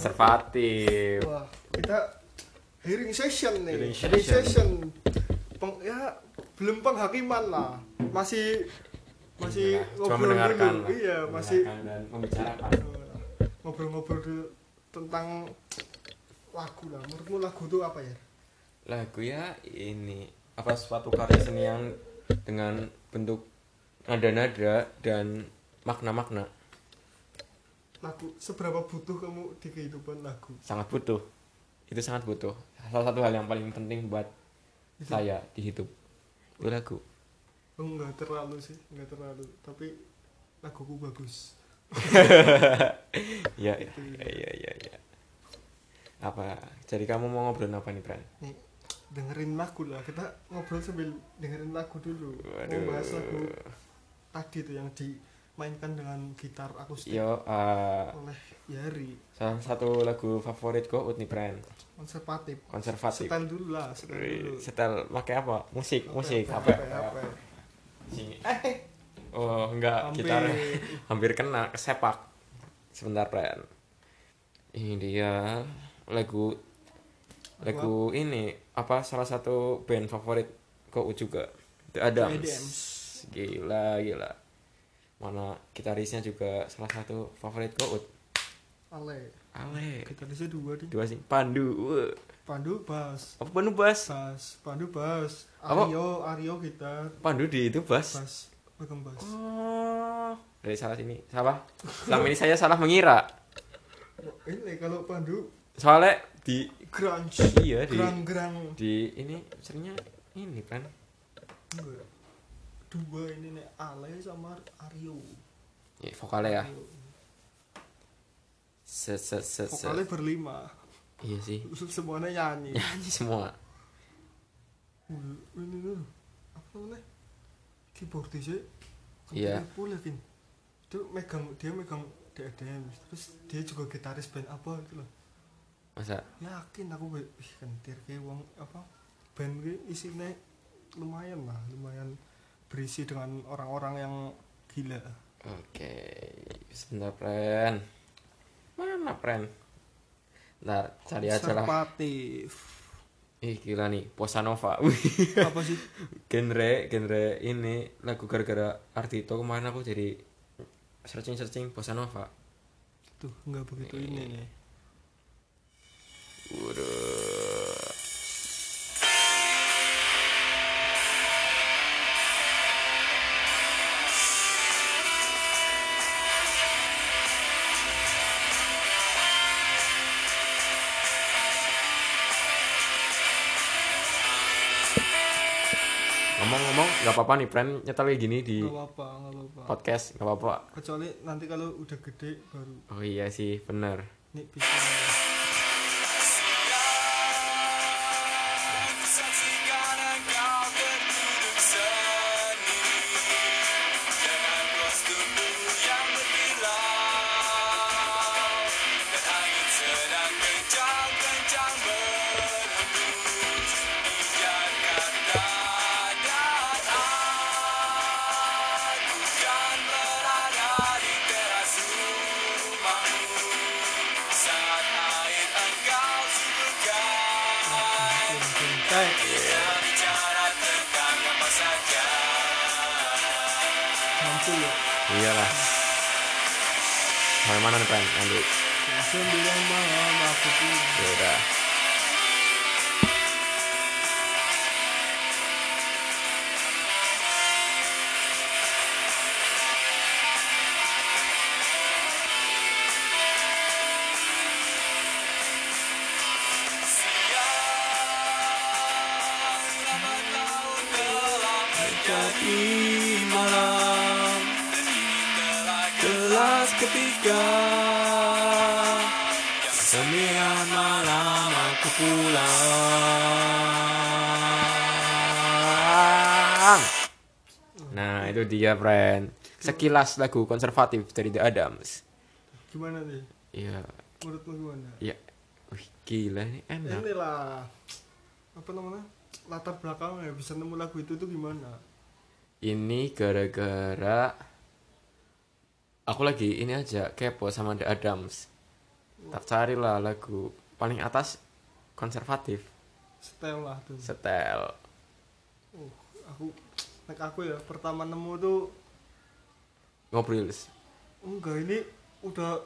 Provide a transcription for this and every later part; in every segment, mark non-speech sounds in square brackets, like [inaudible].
konservatif Wah, kita hearing session nih. Hearing Hearing session. session. Peng, ya belum penghakiman lah. Masih masih Iya, cuma ngobrol mendengarkan dulu. lah. Iya, masih Mendengarkan dan membicarakan ngobrol-ngobrol dulu tentang lagu lah. Menurutmu lagu itu apa ya? lagu ya ini apa suatu karya seni yang dengan bentuk nada-nada dan makna-makna Lagu seberapa butuh kamu di kehidupan lagu? sangat butuh itu sangat butuh salah satu hal yang paling penting buat Itu. saya di hidup itu lagu Oh, enggak terlalu sih, enggak terlalu. Tapi laguku bagus. [laughs] ya ya ya ya ya apa jadi kamu mau ngobrol apa nih Pran Nih, dengerin lagu lah. Kita ngobrol sambil dengerin lagu dulu. Waduh. Mau bahas lagu tadi tuh yang dimainkan dengan gitar akustik yo eh, oleh Yari. salah satu lagu favoritku Ut nih Pran Konservatif. konservatif Setel dulu lah, setel dulu. setel pakai apa musik musik apa? apa Apa? apa? sini eh oh enggak Hampir. gitar [laughs] hampir kena kesepak sebentar Pran ini dia lagu lagu ini apa salah satu band favorit kau juga The. Adams. gila gila mana gitarisnya juga salah satu favorit kau Ale. Ale Gitarisnya dua nih. dua sih Pandu. Pandu bass. apa Pandu bass Bass. Pandu bass. Apa? Aryo, Aryo gitar. Pandu di itu bass Bass. Pegang bass. oh dari salah sini salah selama ini saya salah mengira Ini kalau Pandu soalnya di grunge. iya di Gerang-gerang. di ini seringnya ini kan Enggak. Dua ini nih Ale sama Aryo. ya, vokalnya ya Aryo. set set set set Vokalnya berlima. iya sih [laughs] Semuanya nyanyi. [laughs] nyanyi semua Ini tuh apa namanya? Keyboardisnya. Iya. Pula kan. Itu megang dia megang DDM terus dia juga gitaris band apa gitu loh. masa Yakin aku ih kentir kayak wong apa band gue isinya lumayan lah, lumayan berisi dengan orang-orang yang gila. oke sebentar pren mana pren ntar cari aja lah Konservatif. ih gila nih bossa nova [laughs] apa sih? genre genre ini lagu gara-gara Ardito kemarin aku jadi searching searching bossa nova Tuh, nggak begitu ini nih. Waduh. Ngomong-ngomong, nggak apa-apa nih, friend nyetel kayak gini di Nggak apa-apa, nggak apa-apa. podcast, nggak apa-apa. Kecuali nanti kalau udah gede baru Oh iya sih, bener. nih bisa. Sembilan malam aku pulang Nah, itu dia, friend. Sekilas lagu konservatif dari The Adams. Gimana nih? Iya, Menurutmu gimana? iya. Wih, gila ini enak. Inilah apa namanya? Latar belakangnya bisa nemu lagu itu tuh gimana? Ini gara-gara aku lagi ini aja kepo sama The Adams. tak carilah lagu paling atas konservatif. Setel lah tuh. Setel. Uh, aku nek aku ya pertama nemu tuh ngobrol. Enggak ini udah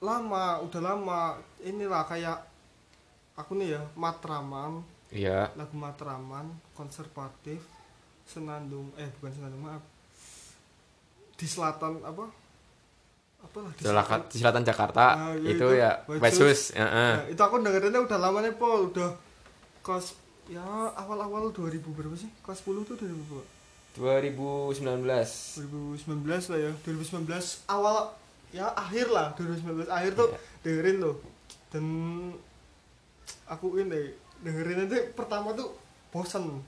lama udah lama. Inilah kayak aku nih ya Matraman. Iya. Lagu Matraman konservatif Senandung eh bukan Senandung maaf di selatan apa? Apalah di selatan, di selatan Jakarta. Ah, iya, itu, itu. ya Wetsus. Ya, eh. Nah, itu aku dengerinnya udah lama nih Pol. Udah kelas ya awal-awal 2000 berapa sih? Kelas 10 tuh 2000 berapa? 2019 2019 lah ya. 2019 awal ya akhir lah. 2019 akhir tuh Iya. dengerin tuh. Dan aku ini dengerin itu pertama tuh bosen.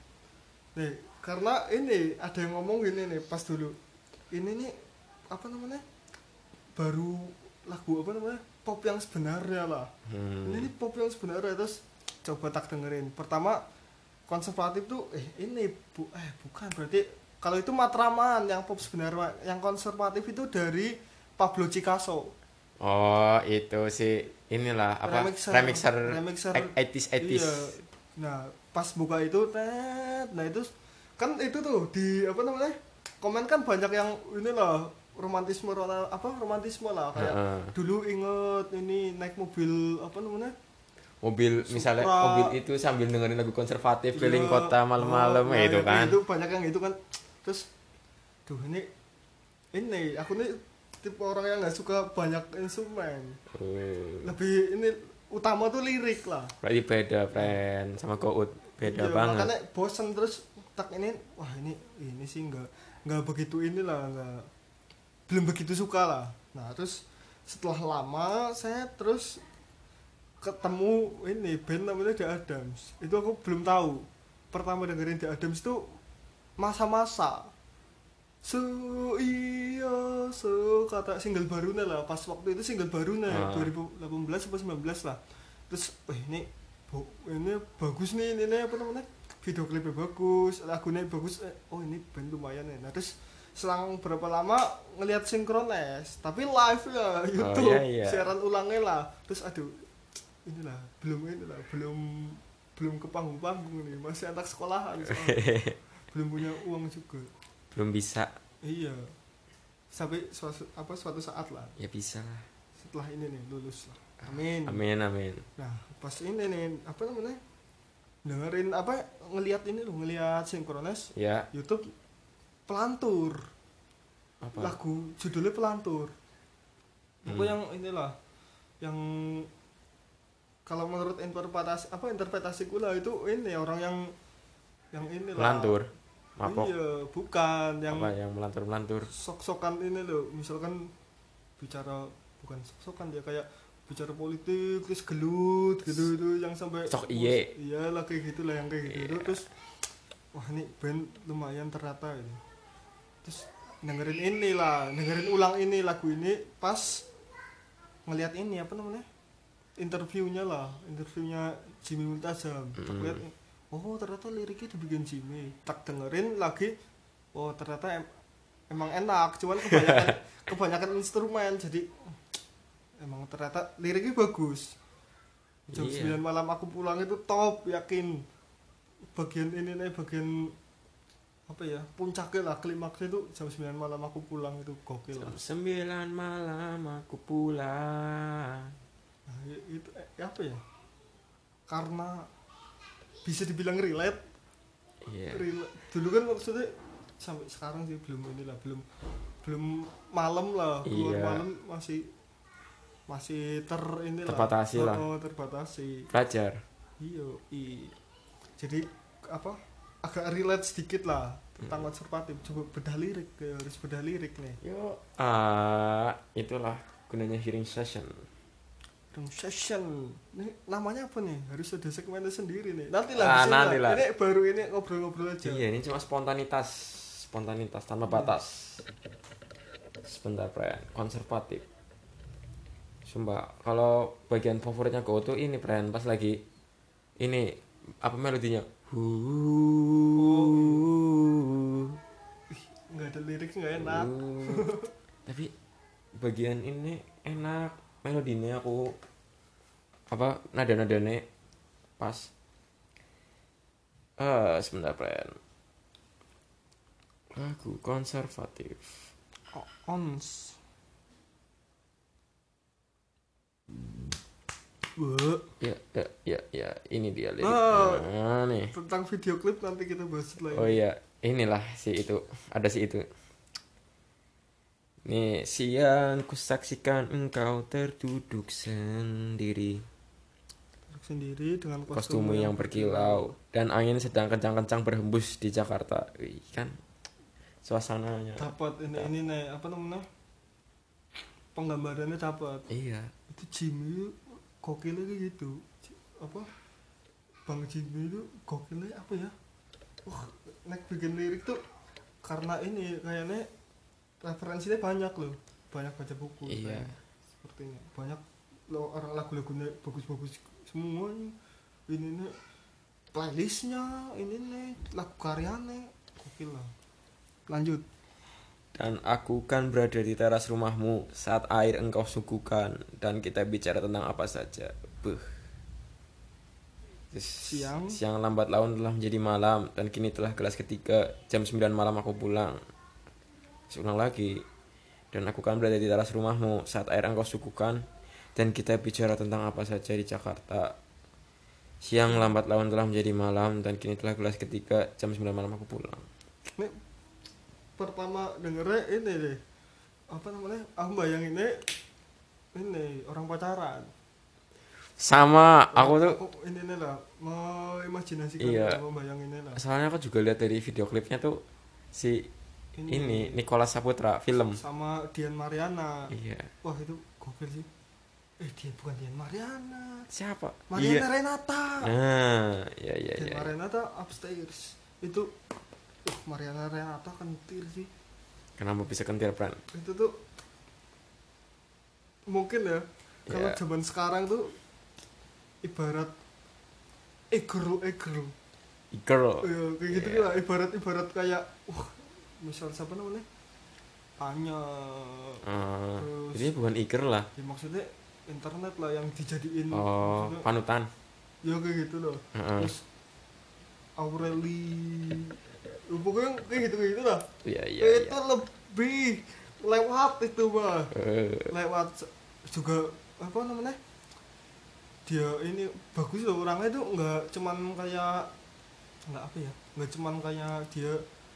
Nih karena ini ada yang ngomong gini nih pas dulu ini nih apa namanya? Baru lagu apa namanya? Pop yang sebenarnya lah. Hmm. ini pop yang sebenarnya terus coba tak dengerin. Pertama konservatif tuh eh ini bu eh bukan. Berarti kalau itu Matraman yang pop sebenarnya yang konservatif itu dari Pablo Picasso. Oh itu sih inilah apa? Remixer. remixer, Remixer. 80s 80s iya. Nah pas buka itu tet nah itu kan itu tuh di apa namanya komen kan banyak yang ini lah romantisme apa romantisme lah kayak Heeh. dulu inget ini naik mobil apa namanya? Mobil misalnya Supra. mobil itu sambil dengerin lagu konservatif keliling Iya. kota malam-malam ya nah, itu kan. itu banyak yang itu kan. Terus tuh ini ini aku nih tipe orang yang nggak suka banyak instrumen. Oh, lebih ini utama tuh lirik lah. Berarti beda friend sama Gout. Beda Iya, banget. makanya bosen terus tak ini wah ini ini sih nggak nggak begitu inilah nggak belum begitu suka lah. Nah terus setelah lama saya terus ketemu ini band namanya The Adams. Itu aku belum tahu. Pertama dengerin The Adams itu masa-masa. So iya so kata single barunya lah. Pas waktu itu single barunya Ah. 2018 atau 19 lah. Terus wah ini ini bagus nih ini, ini apa namanya video klipnya bagus lagunya bagus eh, oh ini band lumayan ya. Nah terus selang berapa lama ngelihat sinkrones tapi live ya [laughs] YouTube. iya, iya. siaran ulangnya lah. Terus aduh inilah belum inilah belum belum ke panggung-panggung nih masih anak sekolahan [laughs] belum punya uang juga. Belum bisa. Iya. Sampai suatu apa suatu saat lah. Ya bisa lah. Setelah ini nih lulus lah. Amin. amin amin. Nah pas ini nih apa namanya dengerin apa ngelihat ini loh ngelihat sinkrones ya. YouTube pelantur. Apa? Lagu judulnya pelantur. Apa Hmm. yang inilah yang kalau menurut interpretasi apa interpretasi lah itu ini orang yang yang ini melantur mapok. Iya bukan yang apa yang melantur melantur sok-sokan ini loh. Misalkan bicara bukan sok-sokan dia kayak bicara politik terus gelut gitu itu yang sampai Sok iye. iya lah kayak gitu lah yang kayak gitu Iya. terus wah ini band lumayan ternyata ini terus dengerin ini lah dengerin ulang ini lagu ini pas ngelihat ini apa namanya interviewnya lah interviewnya Jimmy Multazam tak Mm. lihat oh ternyata liriknya dibikin Jimmy tak dengerin lagi oh ternyata em- emang enak cuman kebanyakan [laughs] kebanyakan instrumen jadi emang ternyata liriknya bagus. Jam Iya. 9 malam aku pulang itu top yakin. Bagian ini nih bagian apa ya puncaknya lah klimaksnya itu jam 9 malam aku pulang itu gokil lah. jam sembilan malam aku pulang. Nah, itu eh, apa ya? Karena bisa dibilang relate. Iya. Rela- dulu kan maksudnya sampai sekarang sih belum inilah belum belum malam lah. Keluar Iya. malam masih masih ter inilah. Terbatasi lah. oh, terbatasi. Pelajar iya i. Jadi apa agak relate sedikit lah tentang konservatif coba bedah lirik kayak harus bedah lirik nih. Yuk ah itulah gunanya hearing session. Dong session. Ini namanya apa nih? Harus ada segmennya sendiri nih. Nanti lah Ah, nanti lah. ini baru ini ngobrol-ngobrol aja. Iya ini cuma spontanitas. Spontanitas tanpa batas. Sebentar Brian konservatif sumpah kalau bagian favoritnya kau tuh ini Brian pas lagi ini apa melodinya? Nggak ada lirik nggak enak. Uh, tapi bagian ini enak melodinya aku apa nada nadanya pas. Eh sebentar friend lagu konservatif. O- ons Wah, ya ya ya ya. Ini dia lirik Oh. Nah, nih. tentang video klip nanti kita bahas setelah oh iya. Inilah si itu. Ada si itu. Nih siang kusaksikan engkau terduduk sendiri. Sendiri dengan kostum yang berkilau dan angin sedang kencang-kencang berhembus di Jakarta. Wih, kan suasananya. Dapat ini ini nih apa namanya penggambarannya dapat. Iya. Itu Jimmy gokilnya kayak gitu. Apa? Bang Jimmy itu gokilnya apa ya? Wah nek bikin lirik tuh karena ini kayaknya referensinya banyak loh. Banyak baca buku Iya. kayaknya. sepertinya. Banyak lo orang lagu-lagunya bagus-bagus semua. Ini nih playlistnya ini nih lagu karyanya gokil lah. Lanjut dan aku kan berada di teras rumahmu saat air engkau suguhkan dan kita bicara tentang apa saja. Buh. Siang. siang lambat laun telah menjadi malam dan kini telah kelas ketiga jam 9 malam aku pulang. Seulang lagi. Dan aku kan berada di teras rumahmu saat air engkau suguhkan dan kita bicara tentang apa saja di Jakarta. Siang lambat laun telah menjadi malam dan kini telah kelas ketiga jam 9 malam aku pulang pertama dengernya ini deh. Apa namanya? Aku bayanginnya ini orang pacaran. Sama aku tuh ini nih lah. Mau imajinasikan Iya. mau bayanginnya lah. Soalnya aku juga lihat dari video klipnya tuh si ini. Nicholas Saputra film. Sama Dian Mariana. Iya. Wah itu gokil sih. Eh dia bukan Dian Mariana. Siapa? Mariana iya. Renata. Nah iya iya Dian iya. Mariana upstairs. Itu uh, Mariana Renata kentir sih. Kenapa bisa kentir Pran? Itu tuh mungkin ya kalau Ya. zaman sekarang tuh ibarat eh girl eh girl girl Iya, kayak gitu Iya. lah ibarat ibarat kayak wah misal siapa namanya? Anya Ah, Terus- jadi bukan iker lah. ya maksudnya internet lah yang dijadiin oh panutan. Ya kayak gitu loh. Heeh. terus Aureli pokoknya kayak gitu kayak gitu lah iya iya itu iya. lebih lewat itu mah Eh, lewat se- juga apa namanya? Dia ini bagus loh orangnya tuh nggak cuman kayak nggak apa ya nggak cuman kayak dia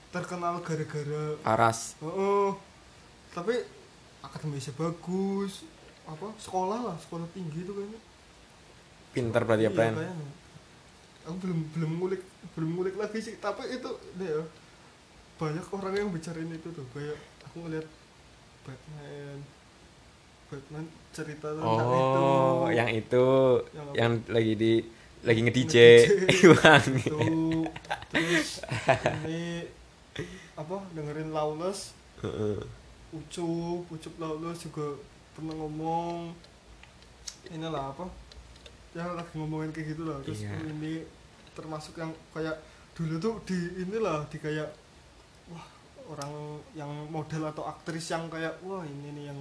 terkenal gara-gara Paras oh, tapi akademisnya bagus apa sekolah lah sekolah tinggi itu kayaknya. Pinter berarti ya Iya, kayaknya. Aku belum belum ngulik belum ngulik lagi sih. Tapi itu deh ya banyak orang yang bicarain itu tuh. Kayak aku ngeliat Batman. Batman cerita tentang itu. oh yang itu Yang yang lagi di lagi. [laughs] Iwan. Itu. Terus ini apa dengerin Lawless. Ucup Ucup Lawless juga pernah ngomong. Inilah apa ya lagi ngomongin kayak gitu lah. Terus Iya. ini termasuk yang kayak dulu tuh di inilah di kayak wah orang yang model atau aktris yang kayak wah ini nih yang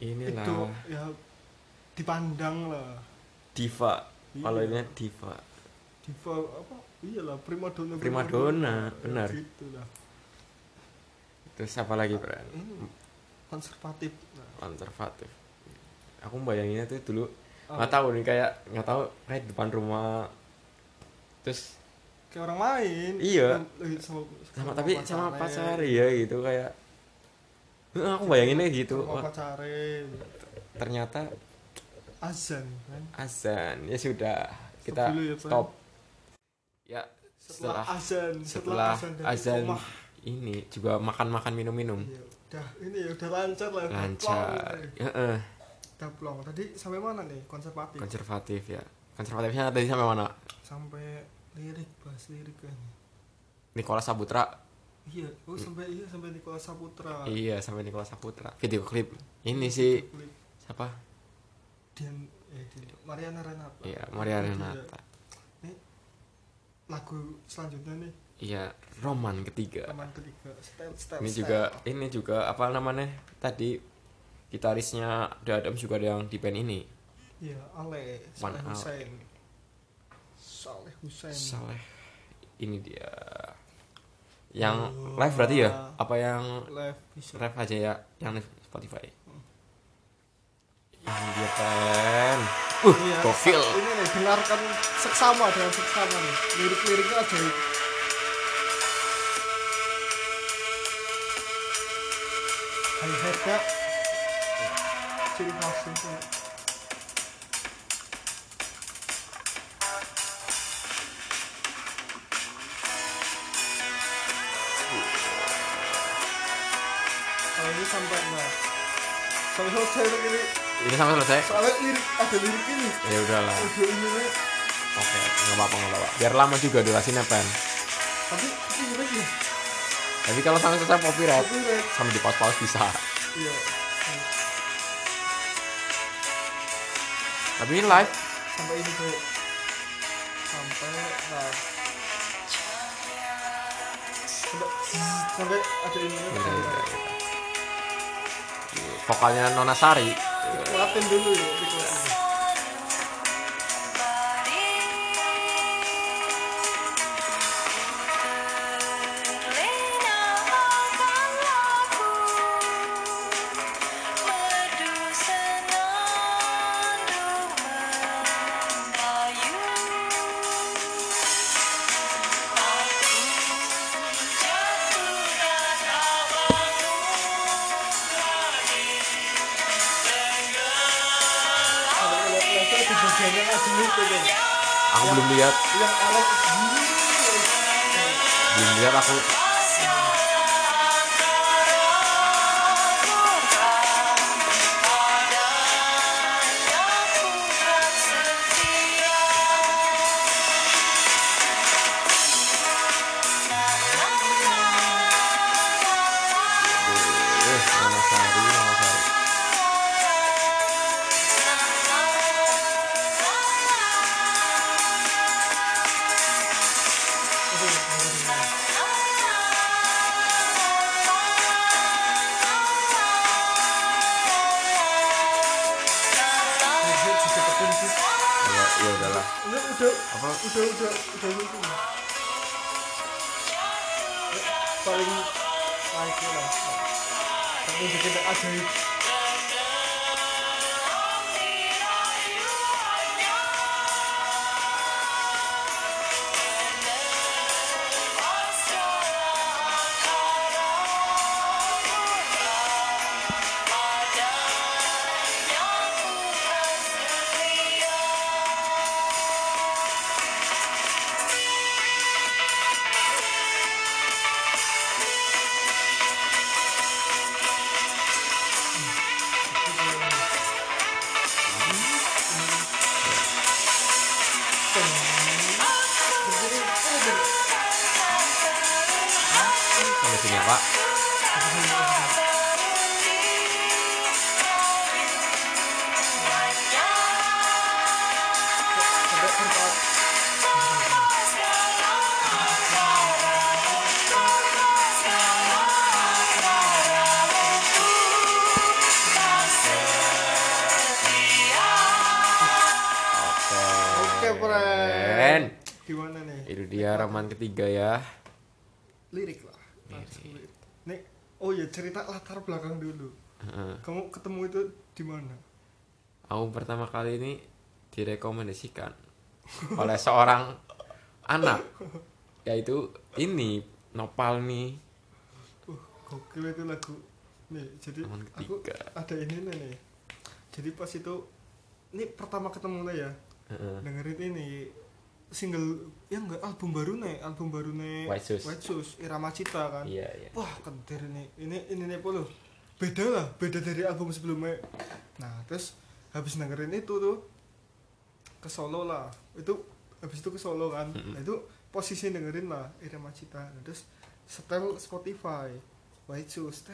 inilah. itu ya dipandang lah. Diva. Iya. kalau ini diva. Diva apa? Iyalah primadona Primadona, benar. gitu lah. Terus apa lagi Pran ini konservatif. Nah, konservatif. Aku bayanginnya tuh dulu nggak tahu nih kayak nggak tahu kayak depan rumah terus kayak orang main Iya. Eh, sama, sama tapi sama pacar ya gitu kayak aku bayanginnya gitu. sama pacarnya ternyata azan kan? Azan ya sudah kita Stop ya, stop. Ya setelah, setelah azan setelah azan dari azan ini juga makan-makan minum-minum. Ya udah ini ya udah lancar lah udah lancar. plong, Heeh, udah plong. Tadi sampai mana nih? Konservatif. Konservatif ya konservatifnya tadi sampai mana? Sampai lirik bahas lirik kan Nicholas Saputra. Iya oh sampai iya sampai Nicholas Saputra. Iya sampai Nicholas Saputra. Video klip. Ini sih Klik. siapa? Dian eh Dian Mariana Renata. Iya Maria Iya. Renata. Ini lagu selanjutnya nih. Iya roman ketiga. Teman ketiga. Style style ini style. juga ini juga apa namanya tadi gitarisnya The Adams juga ada yang di band ini Iya, Ale, Saleh Al. Hussein. Saleh Hussein. Saleh ini dia yang Oh. live berarti ya apa yang Live bisa. live aja ya yang live Spotify ini dia kan uh Iya, gokil Ini nih, dengarkan seksama dengan seksama nih. Lirik-liriknya ajaib. Hai Heka. Ciri khasnya. Kalau ini sampai nah. Sampai selesai lirik ini. ini sampai selesai Soalnya lirik ada lirik ini. ya udahlah ini nih. oke nggak apa-apa nggak apa-apa biar lama juga durasinya pen Tapi lirik nih. tapi kalau sampai selesai copyright lirik. sampai di pause-pause bisa Iya. tapi ini live Sampai ini tuh. Sampai nah. Sampai sampai ada ini. Udah, udah, udah. Vokalnya Nona Sari Kuatin dulu ya, dikuatin. Ya ya udahlah Ini udah apa udah udah udah itu paling naiknya lah tapi bikin ajaib ketiga ya. Lirik lah. Lirik. nih oh ya cerita latar belakang dulu. Heeh. kamu ketemu itu di mana? Aku pertama kali ini direkomendasikan [laughs] oleh seorang anak yaitu ini Nopal nih uh gokil itu lagu. Nih jadi aku ada ini nih. Jadi pas itu ini pertama ketemu lah ya. Heeh. dengerin ini single ya enggak album baru nih album baru nih White Shoes. White Shoes Irama Cita kan. Iya iya. Wah kenter nih. Ini ini nih polo. Beda lah beda dari album sebelumnya. Nah terus habis dengerin itu tuh ke Solo lah. Itu habis itu ke Solo kan. Mm-mm. nah, itu posisi dengerin lah Irama Cita Nah, terus setel Spotify White Shoes.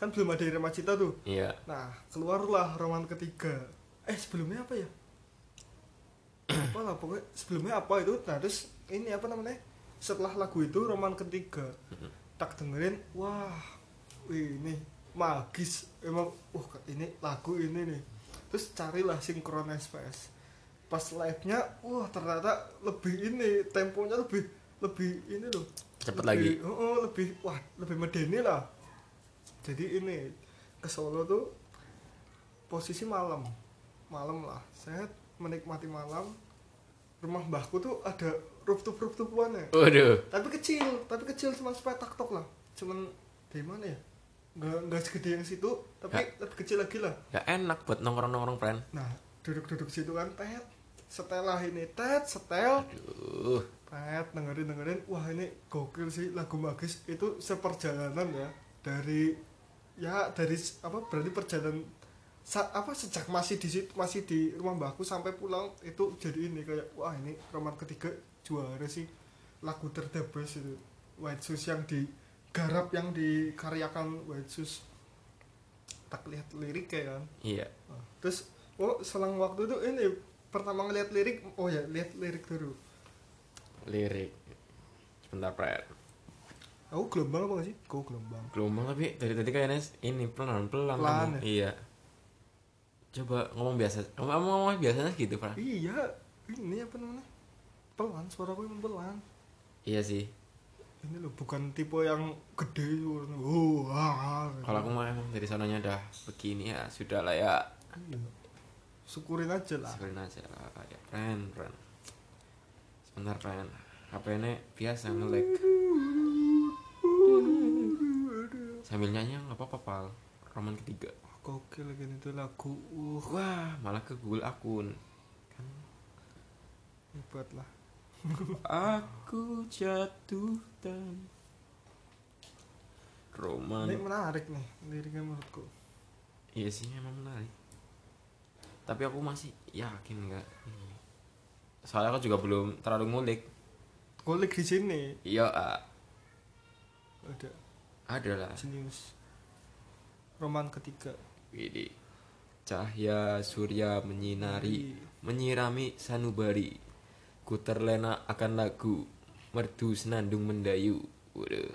Kan belum ada Irama Cita tuh. Iya. Nah, keluarlah roman ketiga. Eh, sebelumnya apa ya? Apa lah, pokoknya sebelumnya apa itu? Nah, terus ini apa namanya? Setelah lagu itu roman ketiga. Tak dengerin, wah, ini magis emang wah ini lagu ini nih terus carilah synchronize space pas live nya wah ternyata lebih ini temponya lebih lebih ini loh Cepet Lebih- lagi. oh, oh, lebih wah lebih medeni lah jadi ini ke Solo tuh posisi malam malam lah saya menikmati malam rumah mbahku tuh ada rooftop rooftopannya Waduh. tapi kecil tapi kecil cuma sepetak tok lah cuman dari mana ya nggak nggak segede yang situ tapi Ya. lebih kecil lagi lah Gak enak buat nongkrong-nongkrong, friend. nah duduk-duduk situ kan tet setelah ini tet setel Aduh. tet dengerin dengerin wah ini gokil sih lagu magis itu seperjalanan ya dari ya dari apa berarti perjalanan sa- apa sejak masih di situ masih di rumah mbahku sampai pulang itu jadi ini kayak wah ini roman ketiga juara sih lagu terdebes itu White Shoes yang digarap yang dikaryakan White Shoes tak lihat lirik ya kan Iya. Nah, terus oh selang waktu itu ini pertama ngeliat lirik oh ya lihat lirik dulu Lirik. Sebentar, friend. aku gelombang apa gak sih kau gelombang Gelombang tapi dari tadi kayaknya ini pelan-pelan. Pelan kamu. Iya. Coba ngomong biasa. Ngomong ngomong biasanya gitu, friend. iya ini apa namanya pelan suara aku emang pelan Iya sih. ini loh bukan tipe yang gede suaranya oh ah, Kalau aku mah emang dari sananya udah begini ya, sudah lah ya. Iya. syukurin aja lah Syukurin aja lah ya, friend, friend. Sebentar, friend. HP ini biasa nge-lag. Sambil nyanyi nggak apa-apa, pal. Roman ketiga. Gokil lagi itu lagu uh Wah, malah ke Google akun. hebat lah [laughs] Aku jatuh dan Roman. ini menarik nih liriknya menurutku Iya sih emang menarik. Tapi aku masih yakin nggak. Soalnya aku juga belum terlalu ngulik. kolik di sini Iya, ah, ada ada lah. jenius roman ketiga Ini cahaya surya menyinari, menyirami sanubari. Ku terlena akan lagu, merdu senandung mendayu. Waduh.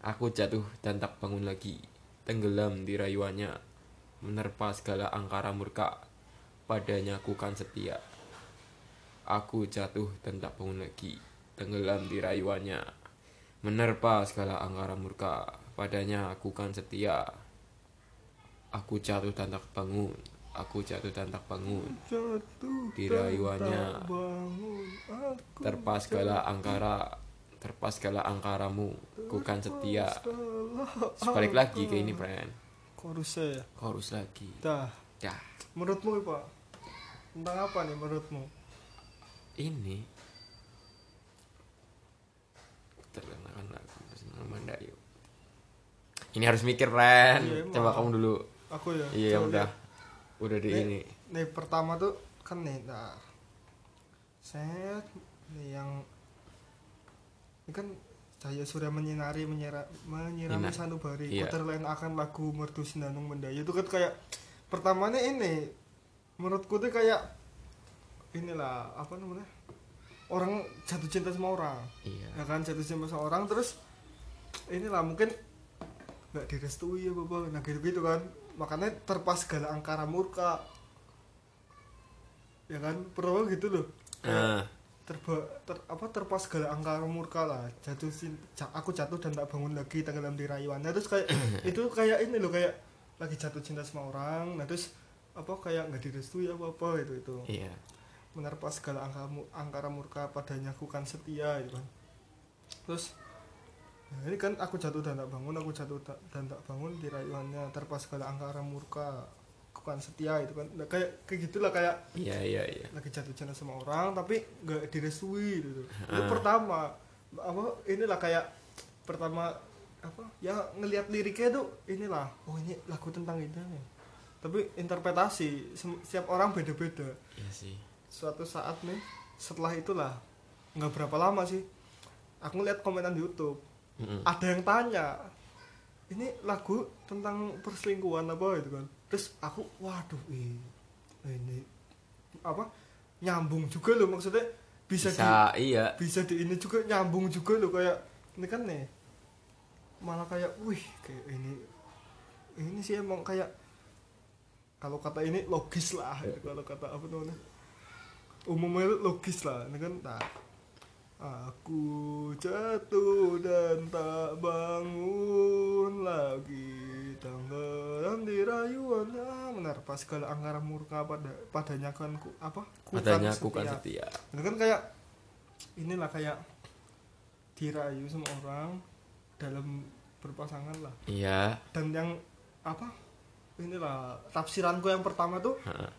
Aku jatuh dan tak bangun lagi, tenggelam di rayuannya, menerpa segala angkara murka. Padanya aku kan setia. Aku jatuh dan tak bangun lagi, tenggelam di rayuannya, menerpa segala angkara murka. Padanya aku kan setia. Aku jatuh dan tak bangun. Aku jatuh dan tak bangun. jatuh Di dan rayuannya. tak bangun aku Terpa segala angkara, terpa segala angkaramu. Ku kan setia. salah Terus balik lagi ke ini, friend. chorusnya ya Chorus lagi. dah Ya, menurutmu pak tentang apa nih menurutmu ini terkenalkan lagu. Ini harus mikir. Iya, emang. Coba kamu dulu. Aku ya Iya, Coba udah. Udah di Nih, ini. nih pertama tuh kan nih nah set nih yang ini kan cahaya surya menyinari menyira, menyirami Ina. sanubari Iya. ku terlena akan lagu merdu sinanung mendayu itu kan kayak pertamanya ini menurutku tuh kayak inilah apa namanya orang jatuh cinta sama orang Iya. ya kan jatuh cinta sama orang terus inilah mungkin nggak direstui ya bapak nah gitu gitu kan makanya terpas segala angkara murka. Ya kan? Pertama gitu loh. Nah, terba ter, apa terpas segala angkara murka lah. Jatuh cin- ja- aku jatuh dan tak bangun lagi tenggelam di rayuannya terus kayak [coughs] itu kayak ini loh kayak lagi jatuh cinta sama orang. Nah terus apa kayak nggak direstui apa apa itu. Itu iya. menerpa segala angka mu- angkara murka padanya aku kan setia gitu kan. Terus nah ini kan aku jatuh dan tak bangun aku jatuh dan tak bangun di rayuannya terpa segala angkara murka aku kan setia itu kan nah, kayak kayak gitulah kayak Iya, iya, iya. lagi jatuh cinta sama orang tapi nggak direstui gitu itu Ah. pertama apa inilah kayak pertama apa ya ngelihat liriknya tuh inilah oh ini lagu tentang ini nih tapi interpretasi setiap orang beda-beda Iya sih. suatu saat nih setelah itulah nggak berapa lama sih aku ngeliat komenan di YouTube Mm-mm. ada yang tanya ini lagu tentang perselingkuhan apa gitu kan terus aku waduh ih, ini apa nyambung juga loh maksudnya bisa, Bisa, di iya. bisa di ini juga nyambung juga loh kayak ini kan nih malah kayak wih kayak ini ini sih emang kayak kalau kata ini logis lah kalau kata apa namanya umumnya itu logis lah ini kan tak aku jatuh dan tak bangun lagi tenggelam di rayuan ah, benar pas segala angkara murka pada padanya kan ku, apa Kukan Padanya aku kan setia. setia. itu kan kayak inilah kayak dirayu sama orang dalam berpasangan lah Iya. dan yang apa inilah tafsiranku yang pertama tuh Heeh.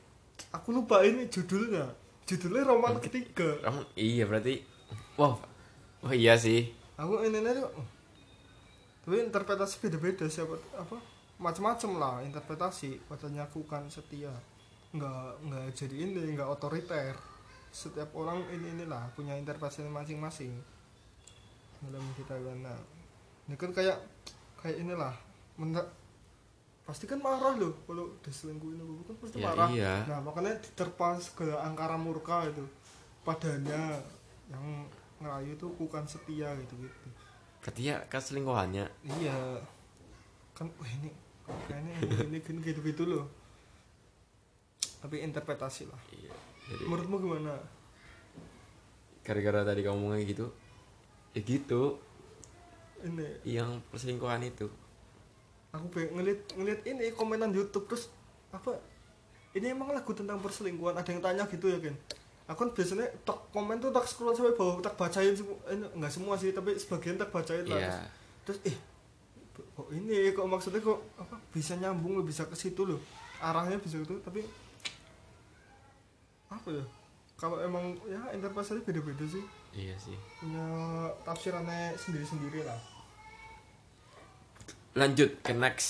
aku lupa ini judulnya judulnya roman ketiga iya berarti wow. Oh iya sih. aku ini tuh. Tapi interpretasi beda-beda siapa apa macam-macam lah interpretasi. Padanya aku kan setia. Nggak nggak jadi ini nggak otoriter. Setiap orang ini inilah punya interpretasi masing-masing. Dalam kita kan nah. Ini kan kayak kayak inilah. Menurut pasti kan marah loh kalau diselingkuhin itu kan pasti Ya, marah. iya. nah makanya diterpas ke angkara murka itu. Padanya yang ngerayu tuh bukan setia gitu gitu Berarti ya keselingkuhannya. iya kan wah ini kayaknya ini gini gitu gitu loh tapi interpretasi lah Iya. Jadi menurutmu gimana gara-gara tadi kamu ngomongnya gitu. Ya gitu. ini Yang perselingkuhan itu. aku pengen ngeliat ngeliat ini komenan YouTube terus apa ini emang lagu tentang perselingkuhan ada yang tanya gitu ya kan aku kan biasanya tak komen tuh tak scroll sampai bawah tak bacain semua eh, enggak semua sih tapi sebagian tak bacain lah Iya. terus, terus eh kok ini kok maksudnya kok apa bisa nyambung loh bisa ke situ loh arahnya bisa gitu tapi apa ya kalau emang ya interpretasinya beda-beda sih Iya sih. punya tafsirannya sendiri-sendiri lah Lanjut ke next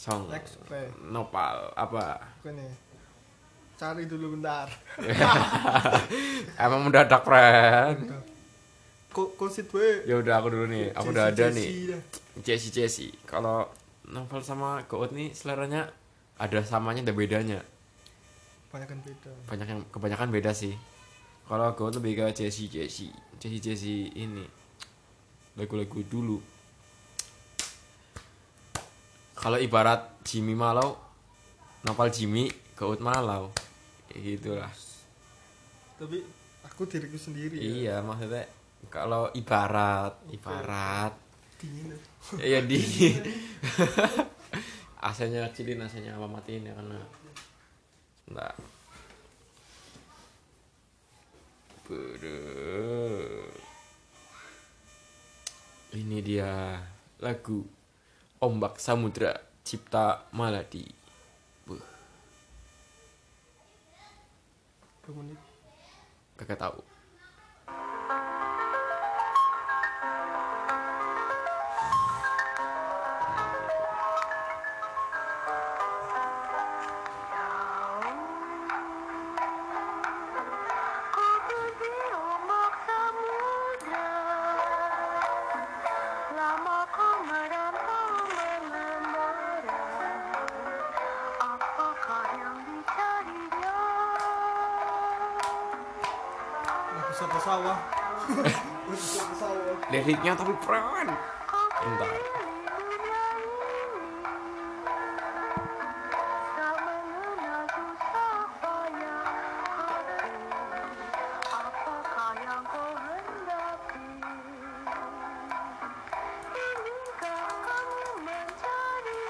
song. Next, play. Nopal apa? Oke nih cari dulu bentar [laughs] Emang mendadak, friend. kok kok sit we Ya udah aku dulu nih. Aku udah ada Jesse, nih. Jesse Jesse. Kalau novel sama Goat nih seleranya ada samanya ada bedanya. banyak kan beda Banyak yang kebanyakan beda sih. Kalau Goat lebih ke Jesse Jesse. Jesse Jesse ini lagu-lagu dulu. Kalau ibarat Jimmy Malau, novel Jimmy, Goat Malau. Kayak gitulah. tapi aku diriku sendiri ya Iya, maksudnya kalau ibarat, ibarat dingin ya. Iya [laughs] di AC-nya kecilin, AC-nya apa matiin ya karena Bentar. Beuh. Ini dia lagu Ombak Samudra Cipta Maladi. menit. Kagak tahu? Mencari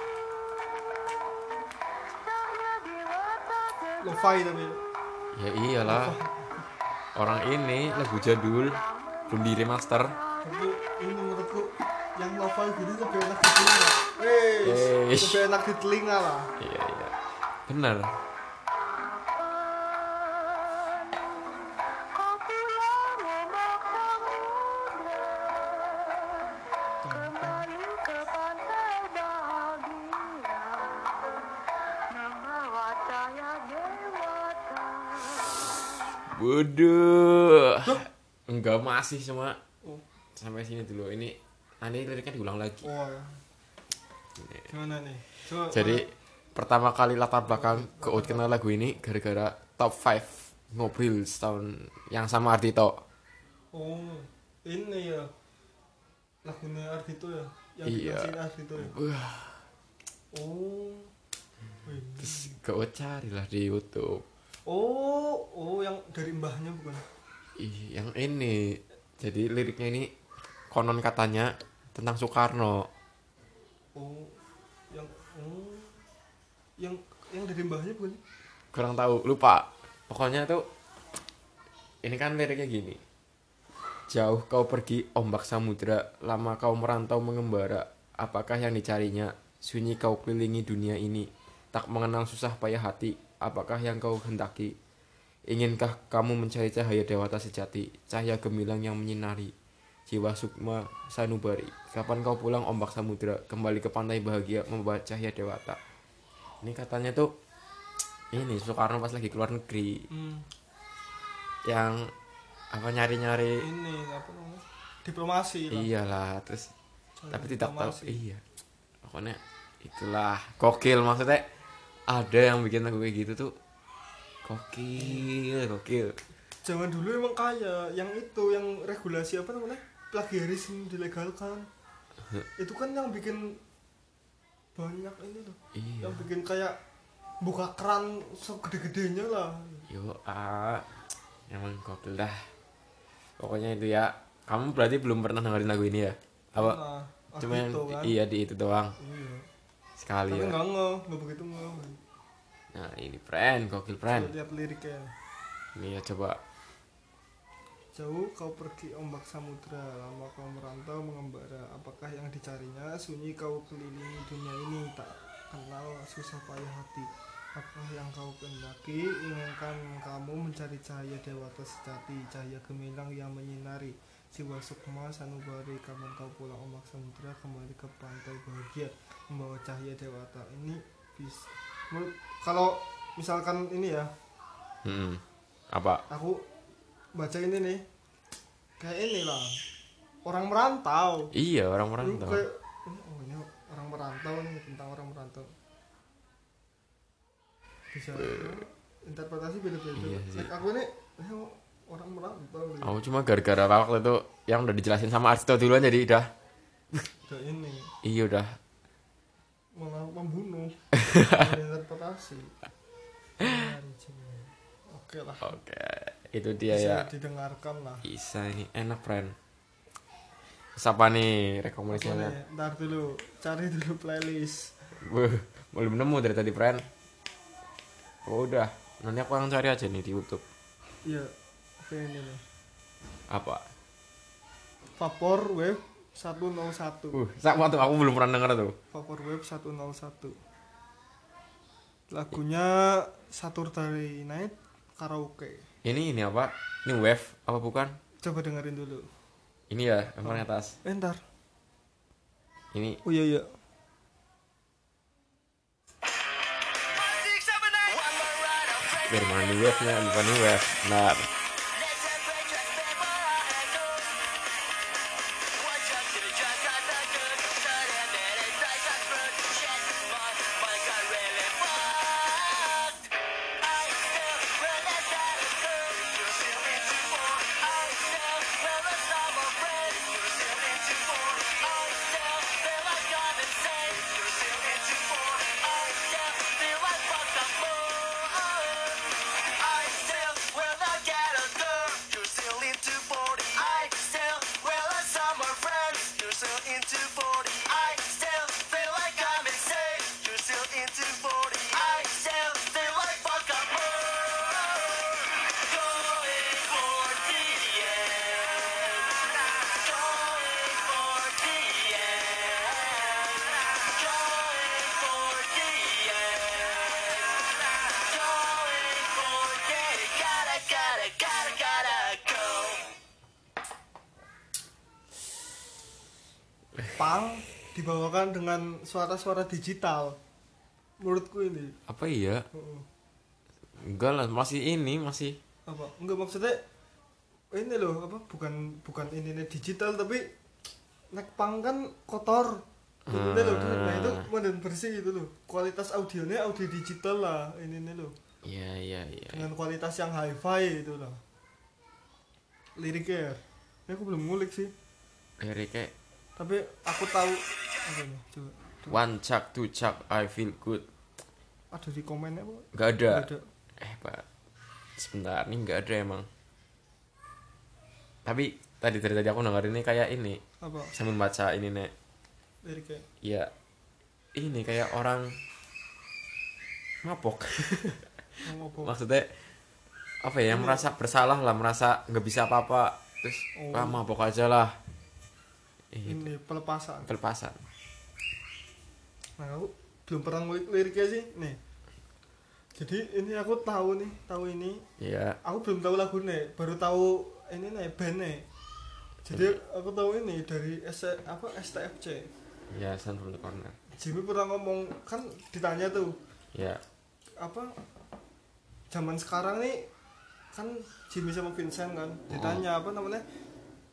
Cahaya di mata lo-fi tapi Ya iyalah. Orang ini lagu jadul belum di remaster. Tapi ini menurutku yang gini lebih enak di telinga Wes, Eish. lebih enak di telinga lah Iya iya. Dewata Bodoh. Enggak masih cuma. Sampai sini dulu. Ini nanti liriknya diulang lagi. wah. Gimana nih? Coba, Jadi pertama kali latar belakang ke kenal lagu ini gara-gara top 5 ngobrol setahun yang sama Ardito. oh ini ya. Lagunya Ardito ya? Yang Iya. Ardito ya? Wah, oh. Terus kau carilah di YouTube. Oh oh yang dari mbahnya bukan? Ih, yang ini. Jadi liriknya ini konon katanya tentang Soekarno. Oh yang oh yang yang dari mbahnya bukan kurang tahu lupa. Pokoknya tuh ini kan liriknya gini. Jauh kau pergi ombak samudra lama kau merantau mengembara. Apakah yang dicarinya? Sunyi kau kelilingi dunia ini. Tak mengenal susah payah hati. Apakah yang kau hendaki? Inginkah kamu mencari cahaya dewata sejati? Cahaya gemilang yang menyinari jiwa sukma sanubari. Kapan kau pulang ombak samudra kembali ke pantai bahagia membawa cahaya dewata. Ini katanya tuh ini Soekarno pas lagi keluar negeri. Hmm. yang apa nyari-nyari ini apa namanya? Diplomasi lah. Iyalah terus Jalur tapi tidak tahu. iya. Pokoknya itulah. Gokil maksudnya. Ada yang bikin lagu kayak gitu tuh. Gokil gokil. Zaman dulu emang kaya. Yang itu yang regulasi apa namanya plagiarisme dilegalkan. [laughs] Itu kan yang bikin banyak ini loh. Iya. Yang bikin kayak buka keran segede-gedenya lah. Yo ah emang gokil dah. Pokoknya itu ya. Kamu berarti belum pernah dengerin lagu ini ya? Apa? Nah, cuma yang Agito kan. iya di itu doang. Iya. Sekali tapi ya. nggak ngeh nggak begitu ngeh nah ini friend gokil friend. Lihat liriknya. Ini ya coba Jauh kau pergi ombak samudra, lama kau merantau mengembara. Apakah yang dicarinya? Sunyi kau kelilingi dunia ini, tak kenal susah payah hati. Apa yang kau kendaki? Inginkan kamu mencari cahaya dewata sejati, cahaya gemilang yang menyinari. Jiwa sukma sanubari, kapan kau pulang ombak samudra, kembali ke pantai bahagia, membawa cahaya dewata. Ini bis. Kalau misalkan ini ya, Mm-mm. apa aku baca ini nih. Kayak ini lah. Orang merantau. Iya orang kayak oh ini orang merantau nih tentang orang merantau. Bisa interpretasi beda-beda. Iya sih. Like, aku ini eh, orang merantau nih. aku cuma gara-gara waktu itu yang udah dijelasin sama Arsto duluan jadi udah. Udah ini. Iya udah. Malah membunuh. [laughs] Interpretasi. Oke lah. Oke itu dia bisa ya. didengarkan lah. Bisa ini. Enak friend. Siapa nih rekomendasinya? Nih, ntar dulu. Cari dulu playlist. Belum nemu dari tadi friend. Oh udah. Nanti aku yang cari aja nih di YouTube. Iya oke ini nih. Apa? Vapor Wave 101 uh sama tuh aku belum pernah denger tuh. Vapor Wave 101 Lagunya Saturday Night Karaoke ini ini apa? Ini wave apa bukan? Coba dengerin dulu. Ini ya yang paling atas. Eh ntar. Ini. Oh iya iya. Dari mana wave nya bukan ini wave. Nah Pang dengan suara-suara digital. Menurutku ini. Apa iya? Heeh. enggak lah masih ini masih. Apa? Enggak maksudnya ini loh apa bukan bukan ini digital tapi nek pang kan kotor. Ini loh nah itu modern bersih itu loh. Kualitas audionya audio digital lah ini nih loh. Iya iya iya dengan kualitas yang hi-fi itu lah liriknya ya. Ini aku belum ngulik sih. Dari kayak tapi aku tahu coba one chuck two chuck I feel good. Ada di komennya apa nggak ada. Nggak ada. Eh pak sebentar ini nggak ada emang. Tapi tadi dari tadi aku dengar ini kayak ini. Apa? Sambil baca ini nek. Liriknya ya ini kayak orang mabok. Apa [laughs] maksudnya apa ya yang merasa bersalah lah merasa nggak bisa apa-apa. Terus Oh. ah mabok aja lah. Ih, ini pelepasan. Pelepasan nah aku belum pernah ngulik liriknya sih nih. Jadi ini aku tahu nih tahu ini. Ya aku belum tahu lagunya baru tahu ini nih bandnya. Jadi aku tahu ini dari S apa STFC ya Sound from the corner Jimmy pernah ngomong kan ditanya tuh ya apa zaman sekarang nih kan Jimmy sama Vincent kan ditanya apa namanya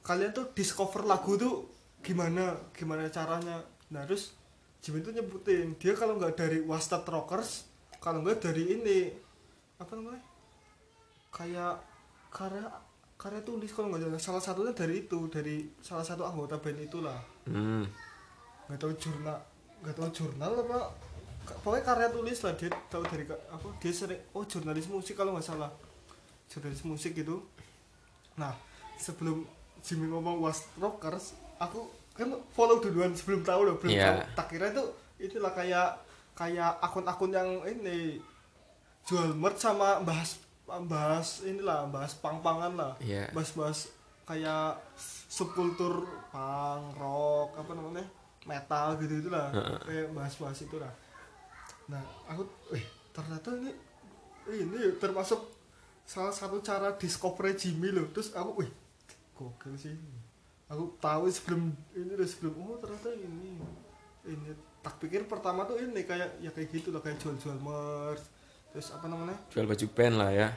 kalian tuh discover lagu tuh gimana gimana caranya. Nah terus Jimmy tuh nyebutin dia kalau nggak dari Wastad Rockers kalau nggak dari ini apa namanya? Kayak karya karya tulis kalau nggak salah. Salah satunya dari itu dari salah satu anggota band itulah. Hmm. Nggak tahu jurnal nggak tahu jurnal apa pokoknya karya tulis lah. Dia tahu dari apa dia sering oh jurnalis musik kalau nggak salah. Jurnalis musik gitu. Nah sebelum Jimmy ngomong was rockers aku kan follow duluan sebelum tahu loh belum Iya. tahu tak kira itu itulah kayak kayak akun-akun yang ini jual merch sama bahas bahas inilah bahas pang-pangan lah Iya. bahas-bahas kayak subkultur punk rock apa namanya metal gitu itulah Heeh. kayak bahas-bahas itu lah nah aku eh ternyata ini ini termasuk salah satu cara discover Jimmy loh terus aku wih gokil sih aku tahu sebelum ini loh sebelum oh ternyata ini ini tak pikir pertama tuh ini kayak ya kayak gitu lah kayak jual-jual merch terus apa namanya? Jual baju band lah ya.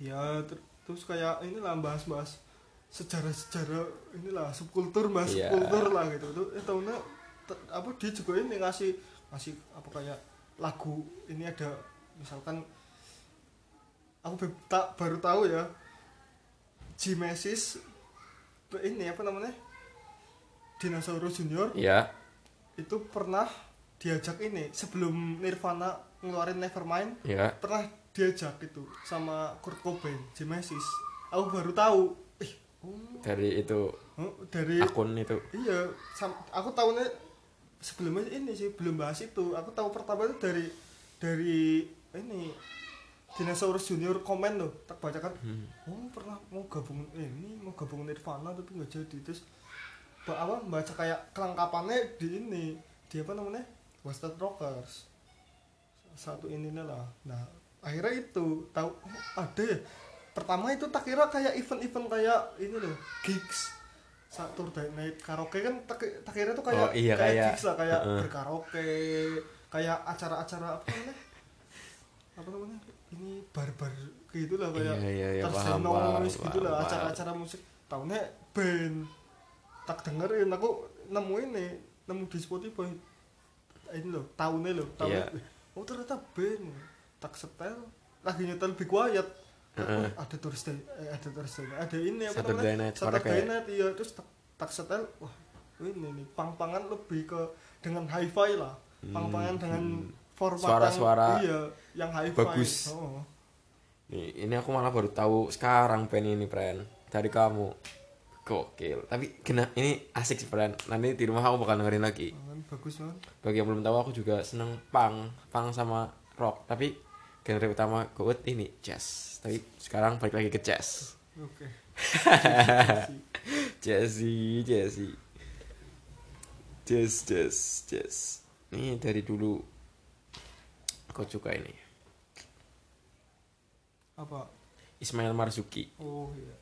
Ya ter- terus kayak inilah bahas-bahas sejarah-sejarah inilah subkultur bahas Iya. subkultur lah gitu. Tuh eh tahunya te- apa dia juga ini ngasih ngasih apa kayak lagu ini ada misalkan aku tak baru tahu ya Jimesis ini apa namanya? Dinosaurus Junior. Ya itu pernah diajak ini sebelum Nirvana ngeluarin Nevermind ya pernah diajak itu sama Kurt Cobain Genesis. Aku baru tahu. Eh oh, dari itu oh, dari akun itu. Iya sam- aku tahunya sebelumnya ini sih belum bahas itu. Aku tahu pertama itu dari dari ini Dinosaurus Junior komen loh tak bacakan. Oh pernah mau gabung ini mau gabung Nirvana tapi nggak jadi terus apa baca kayak kelengkapannya di ini di apa namanya? Wasted Rockers. Satu ininya lah. Nah akhirnya itu tahu oh, ada ya. Pertama itu tak kira kayak event-event kayak ini loh gigs. Saturday Night Karaoke kan tak, tak kira tuh kayak Oh, iya, kayak- gigs lah kayak Heeh. berkaraoke kayak acara-acara apa namanya? Apa namanya ini bar-bar gitu lah kayak Iya, iya, iya, paham, gitu paham, lah acara-acara musik. Tahunnya band tak dengerin aku nemu ini nemu di Spotify. Ini loh tahunnya loh tahunnya eh, oh ternyata band tak setel. Lagi nyetel Big Quiet Heeh. Oh, ada Thursday eh, ada Thursday ada ini apa Saturday namanya? Night Saturday. Night iya. Terus tak, tak setel wah ini nih pang-pangan lebih ke dengan hi-fi lah. Pang-pangan dengan format Suara-suara yang, iya yang bagus. oh. Nih, ini aku malah baru tahu sekarang pen ini, Pren. Dari kamu. Gokil. Tapi kena ini asik sih, Pren. Nanti di rumah aku bakal dengerin lagi. Bagus kan Bagi yang belum tahu aku juga seneng punk, punk sama rock. Tapi genre utama kuat ini jazz. Tapi sekarang balik lagi ke jazz. oke [laughs] Jazzy, jazzy. Jazz, jazz, jazz. Ini dari dulu aku suka ini. apa Ismail Marzuki, oh iya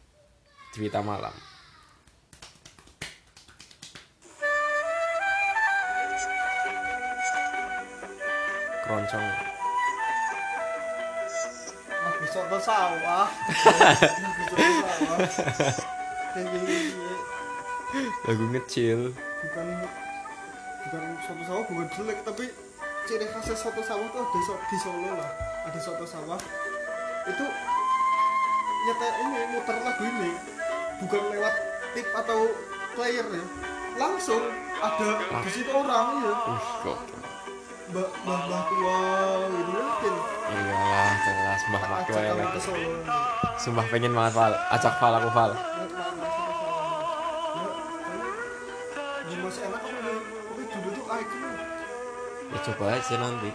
Cerita Malam. Keroncong. ah besok ke sawah [laughs] Lagu ngecil. bukan bukan sawah bukan jelek tapi ciri khasnya soto sawah tuh ada so- di Solo lah. Ada soto sawah. Itu nyata ini muter lagu ini. Bukan lewat tip atau player ya. Langsung ada di situ orang ya. Mbak mbak mbak tua gitu mungkin Iyalah, jelas Mbah Mak ajak tua yang. Solo. Sumpah pengen banget Val. Ajak Val aku Val. Coba aja nanti.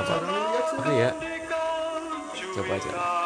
sih. Oke ya. Coba aja.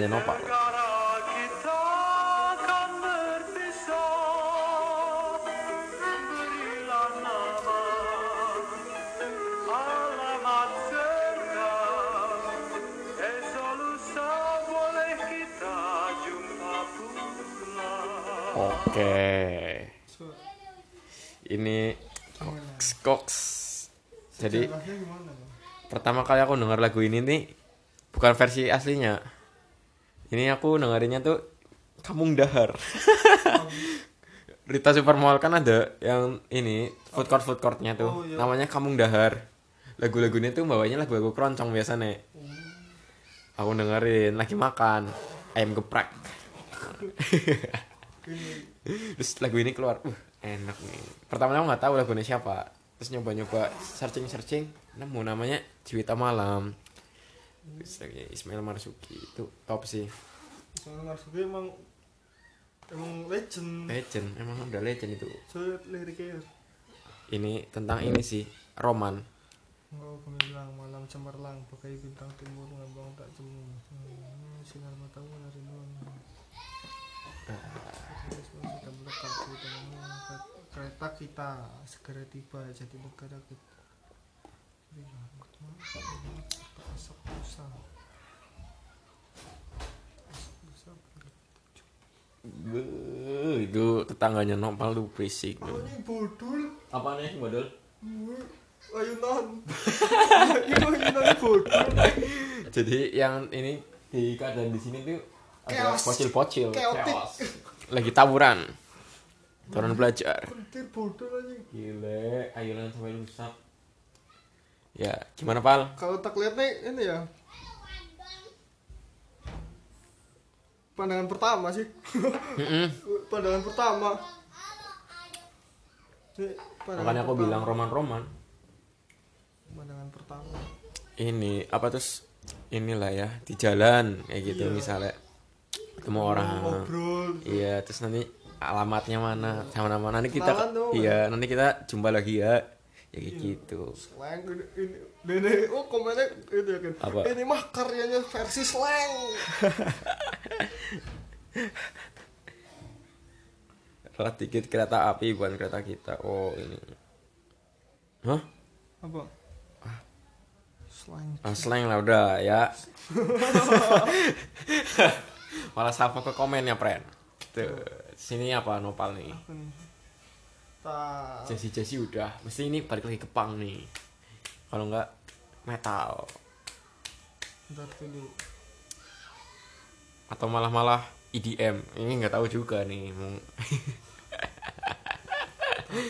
Jumpa pula Oke. So, Ini gimana? Cox. Jadi pertama kali aku denger lagu ini nih bukan versi aslinya. Ini aku dengerinnya tuh Kampung Dahar. [laughs] Rita Supermall kan ada yang ini food court food courtnya tuh Oh, iya. namanya Kampung Dahar. Lagu-lagunya tuh bawanya lagu-lagu keroncong biasanya. Aku dengerin lagi makan ayam geprek. Terus lagu ini keluar, uh enak nih. Pertamanya aku nggak tahu lagunya siapa. Terus nyoba-nyoba searching-searching, nemu namanya Juwita Malam. Lagi Ismail Marzuki itu top sih. soalnya Marzuki emang emang legend. Legend, emang udah legend itu. Saya liriknya Ini tentang ini sih, roman. Engkau gemilang malam cemerlang Bagai bintang timur ngambang tak jemu hmm, Sinar matamu nuang Terus sudah melekat di tengah Kereta kita segera tiba Jadi negara kita asap Asap dosa Beuh, itu tetangganya Nopal tuh berisik. Oh ini bodul Apa nih? Wih, Ayunan ayunan bodul Jadi yang ini di keadaan di sini tuh ada pocil-pocil, chaos. Lagi tawuran. Turun belajar. Bodul Gile, ayunan sampai rusak. Ya, gimana Pal? kalau tak lihat nih ini ya pandangan pertama sih Mm-mm. [laughs] pandangan pertama Ini pandangan Makanya aku pertama. bilang roman-roman. pandangan pertama Ini apa terus inilah ya di jalan kayak gitu Iya. misalnya ketemu orang. ngobrol Iya, terus nanti alamatnya mana, sama mana nanti kita Kenalan dong. iya, nanti kita jumpa lagi ya. Ya kayak Iya. gitu. slang ini, ini Dene, oh komennya itu ya kan Apa? ini mah karyanya versi slang [laughs] Salah dikit kereta api bukan kereta kita. Oh, ini. Hah? apa slang Ah, slang lah udah ya. [laughs] [laughs] Malah sapa ke komen ya, Pren. Tuh, sini apa nopal nih? apa nih tak Jesse Jesse udah, mesti ini balik lagi ke punk nih. Kalau enggak metal bentar dulu atau malah malah EDM. Ini nggak tahu juga nih.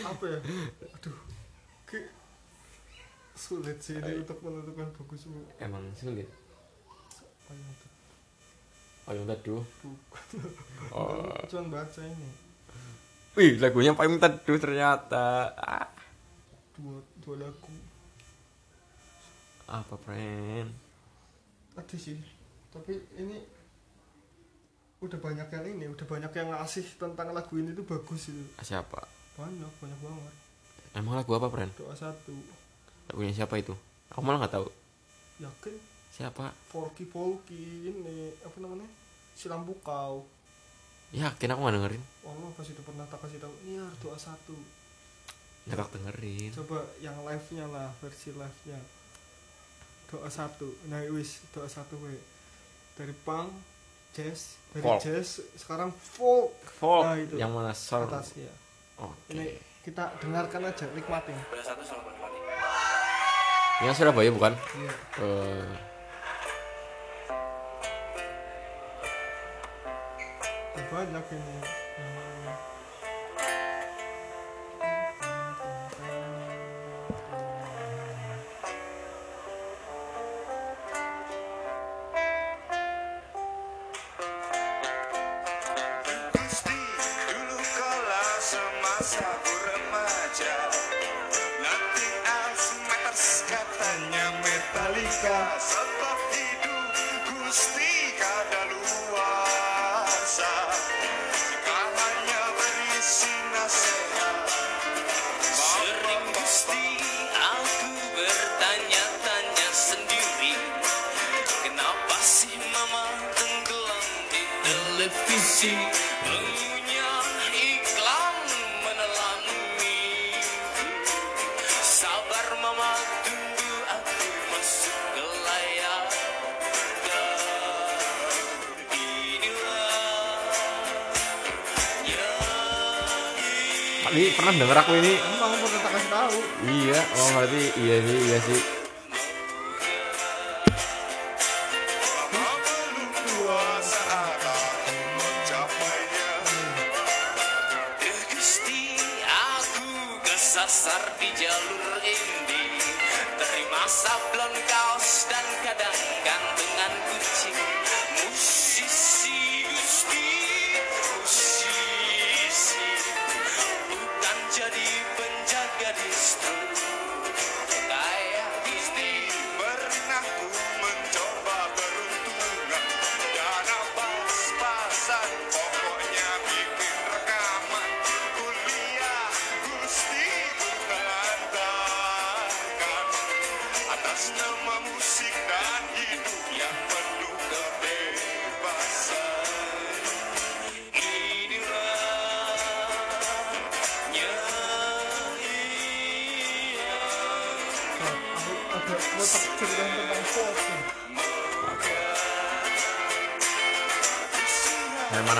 Apa ya [laughs] aduh Ki- sulit sih ini untuk menentukan bagus bu Emang sulit. Payung Teduh. Payung Teduh. Oh. Cuman baca ini Wih, lagunya Payung Teduh ternyata. Ah. dua dua lagu. Apa friend ada sih tapi ini udah banyak yang ini udah banyak yang ngasih tentang lagu ini tuh bagus itu siapa? Banyak banyak banget. Emang lagu apa friend doa satu. Lagunya siapa itu? Aku malah nggak tahu. Yakin? Siapa? Forky Polky ini apa namanya? Silam bukau yakin aku nggak dengerin. Allah kasih udah pernah tak kasih tahu? Ini harus doa satu. Nggak tak dengerin. Coba yang live nya lah versi live nya doa satu. Nah wis doa satu we. Dari punk jazz dari Folk. jazz sekarang folk. Folk. Nah, itu. yang mana sol atas ya oke. Ini kita dengarkan aja nikmatin. Yang Surabaya bukan? Iya Eh, banyak ini Hmm. Aku ini. Emang pernah tak kasih tahu. Iya oh berarti iya sih iya sih. Di jalur ini. Terima sablon kaos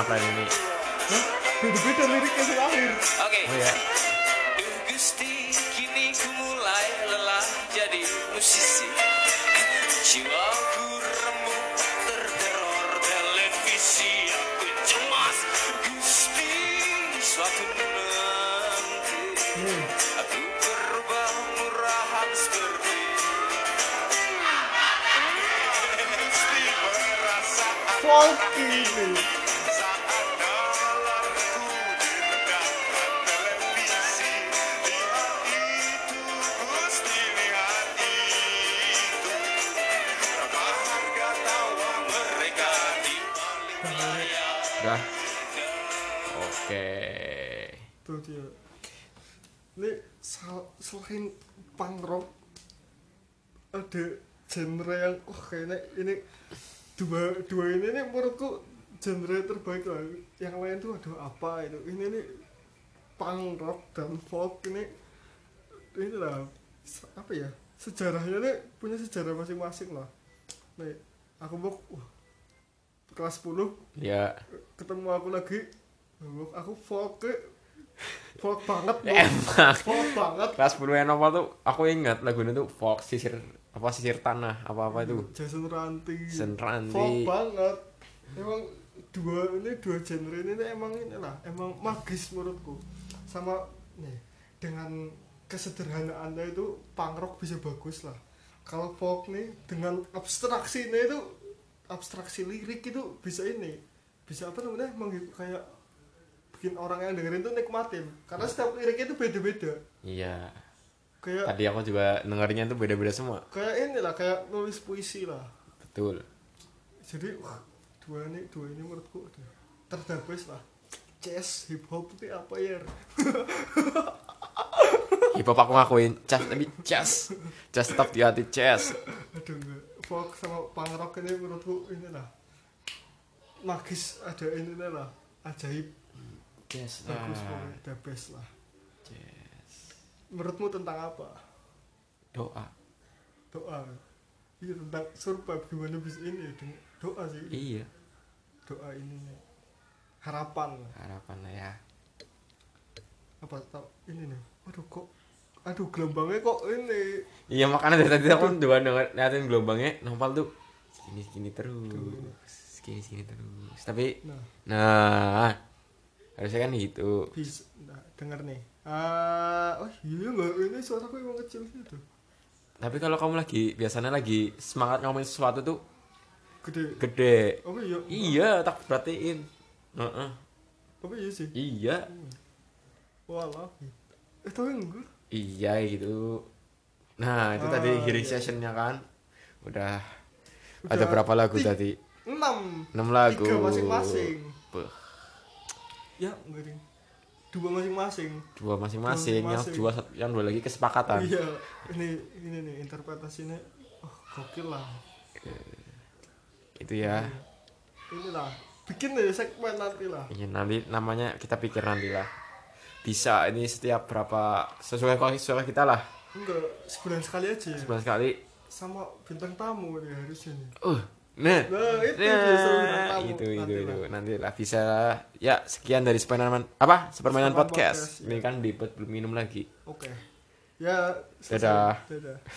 friend ini beda-beda liriknya terakhir Oke. oh ya Duh Gusti, kini ku mulai lelah jadi musisi. Jiwaku remuk terteror televisi. Aku cemas, Gusti, suatu nanti. Aku berubah murahan seperti Gusti perasaan oke. Tuh dia. Ini sel- selain punk rock ada genre yang wah kayaknya ini dua dua ini nih menurutku genre terbaik lah. Yang lain tuh ada apa itu? Ini nih punk rock dan folk ini ini lah apa ya? Sejarahnya nih punya sejarah masing-masing lah. Nih aku mau wah, kelas 10 ya. Ketemu aku lagi. Aku folk folk banget Bu. emang folk banget. Kelas 10 yang apa tuh aku ingat lagunya tuh folk sisir apa sisir tanah apa apa itu. Jason Ranti. Jason Ranti. folk banget. Emang dua ini dua genre ini emang inilah emang magis menurutku. Sama nih dengan kesederhanaannya itu punk rock bisa bagus lah. Kalau folk nih dengan abstraksinya itu abstraksi lirik itu bisa ini bisa apa namanya kayak bikin orang yang dengerin tuh nikmatin. Karena setiap liriknya itu beda-beda. Iya. Kayak tadi aku juga dengarnya tuh beda-beda semua. Kayak ini lah kayak nulis puisi lah. Betul. Jadi wah, dua ini dua ini menurutku udah terdabes lah. Jazz hip hop itu apa ya hip hop aku ngakuin jazz tapi jazz jazz tetap di hati jazz aduh folk sama punk rock ini menurutku ini lah. Magis ada ini lah. Ajaib. Jazz bagus lah pokoknya the best lah. Jazz. Menurutmu tentang apa? Doa. Doa. Iya tentang survive gimana bisa ini dengan doa sih. Iya. Doa ini harapan. Harapan lah ya. Apa tau ini nih. Aduh kok aduh gelombangnya kok ini? Iya makanya dari tadi aku dua denger liatin gelombangnya nopal tuh segini segini terus segini segini terus. Tapi nah. nah harusnya kan gitu. Bisa nah, denger nih. Ah oh iya nggak ini suaraku emang kecil gitu. Tapi kalau kamu lagi biasanya lagi semangat ngomongin sesuatu tuh gede. gede. Apa iya iya tak perhatiin. Heeh. apa iya sih. Iya. Walah eh tapi enggak iya gitu. Nah itu tadi Ah, hearing iya. sessionnya kan. Udah, Udah ada berapa lagu tadi? enam. Enam lagu. Tiga masing-masing. Ya enggak ding. Dua masing-masing. Dua masing-masing yang dua yang dua lagi kesepakatan. Iya ini ini nih interpretasinya oh gokil lah. Itu ya. Inilah bikin deh segmen nanti lah. Iya nanti namanya kita pikir nanti lah bisa ini setiap berapa sesuai sesuai kita lah. Enggak sebulan sekali aja. Sebulan sekali. Sama bintang tamu nih harusnya. Nih uh nah Nah, itu Nah, justru bintang tamu. itu itu Nanti itu. lah. nanti lah bisa. Ya sekian dari sepermainan apa? Sepermainan podcast, podcast, ini ya. kan dibet belum minum lagi. Oke. Ya Dadah. dadah